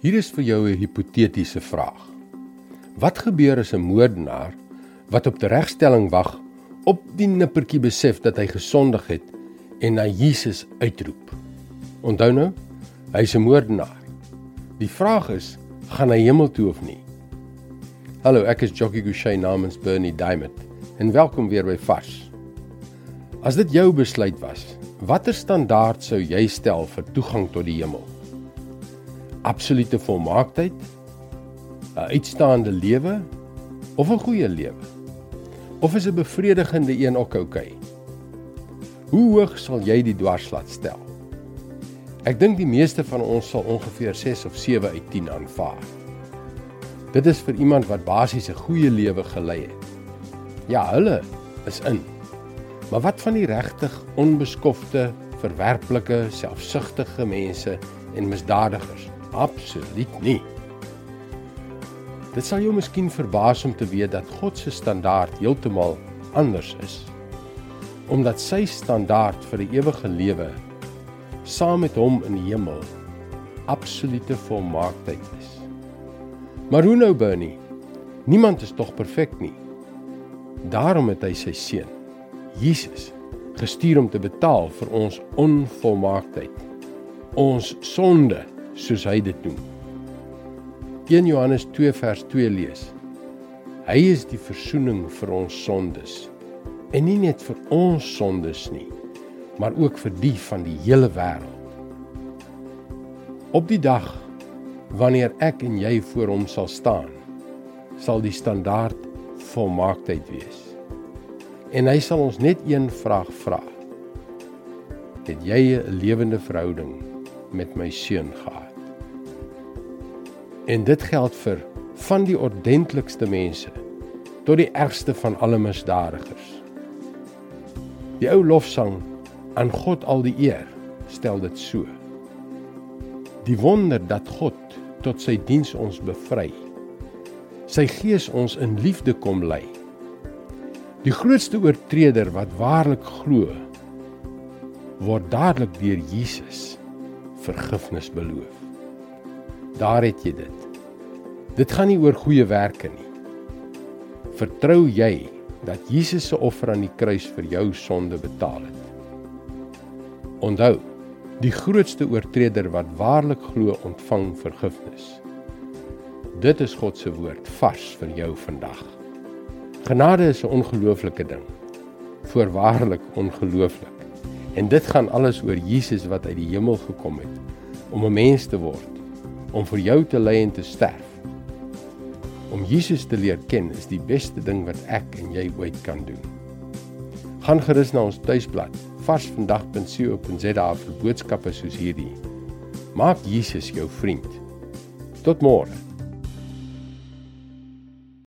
Hier is vir jou 'n hipotetiese vraag. Wat gebeur as 'n moordenaar wat op die regstelling wag op die nippertjie besef dat hy gesondig het en na Jesus uitroep? Onthou nou, hy's 'n moordenaar. Die vraag is, gaan hy hemel toe of nie? Hallo, ek is Jockey Gouchee namens Bernie Diamond en welkom weer by Vars. As dit jou besluit was, watter standaard sou jy stel vir toegang tot die hemel? Absolute volmaaktheid, 'n uitstaande lewe of 'n goeie lewe? Of is 'n bevredigende een ook oukei? Okay? Hoe hoog sal jy die dwarslat stel? Ek dink die meeste van ons sal ongeveer 6 of 7 uit 10 aanvaar. Dit is vir iemand wat basies 'n goeie lewe gelei het. Ja, hulle is in. Maar wat van die regtig onbeskofte, verwerplike, selfsugtige mense en misdadigers? Absoluut nie. Dit sal jou miskien verbaas om te weet dat God se standaard heeltemal anders is. Omdat sy standaard vir die ewige lewe saam met hom in die hemel absolute volmaaktheid is. Maar hoe nou Bernie? Niemand is tog perfek nie. Daarom het hy sy seun, Jesus, gestuur om te betaal vir ons onvolmaaktheid, ons sonde soos hy dit noem. 1 Johannes 2 vers 2 lees. Hy is die verzoening vir ons sondes. En nie net vir ons sondes nie, maar ook vir die van die hele wêreld. Op die dag wanneer ek en jy voor hom sal staan, sal die standaard volmaaktheid wees. En hy sal ons net een vraag vra. Het jy 'n lewende verhouding met my seun gehad? En dit geld vir van die ordentlikste mense tot die ergste van alle misdadigers. Die ou lofsang aan God al die eer stel dit so. Die wonder dat God tot sy diens ons bevry. Sy gees ons in liefde kom lei. Die grootste oortreder wat waarlik glo word dadelik deur Jesus vergifnis beloof. Daar het jy dit. Dit gaan nie oor goeie werke nie. Vertrou jy dat Jesus se offer aan die kruis vir jou sonde betaal het? Onthou, die grootste oortreder wat waarlik glo, ontvang vergifnis. Dit is God se woord vars vir jou vandag. Genade is 'n ongelooflike ding. Voorwaarlik ongelooflik. En dit gaan alles oor Jesus wat uit die hemel gekom het om 'n mens te word, om vir jou te ly en te sterf Om Jesus te leer ken is die beste ding wat ek en jy ooit kan doen. Gaan gerus na ons tuisblad varsvandag.co.za vir boodskappe soos hierdie. Maak Jesus jou vriend. Tot môre.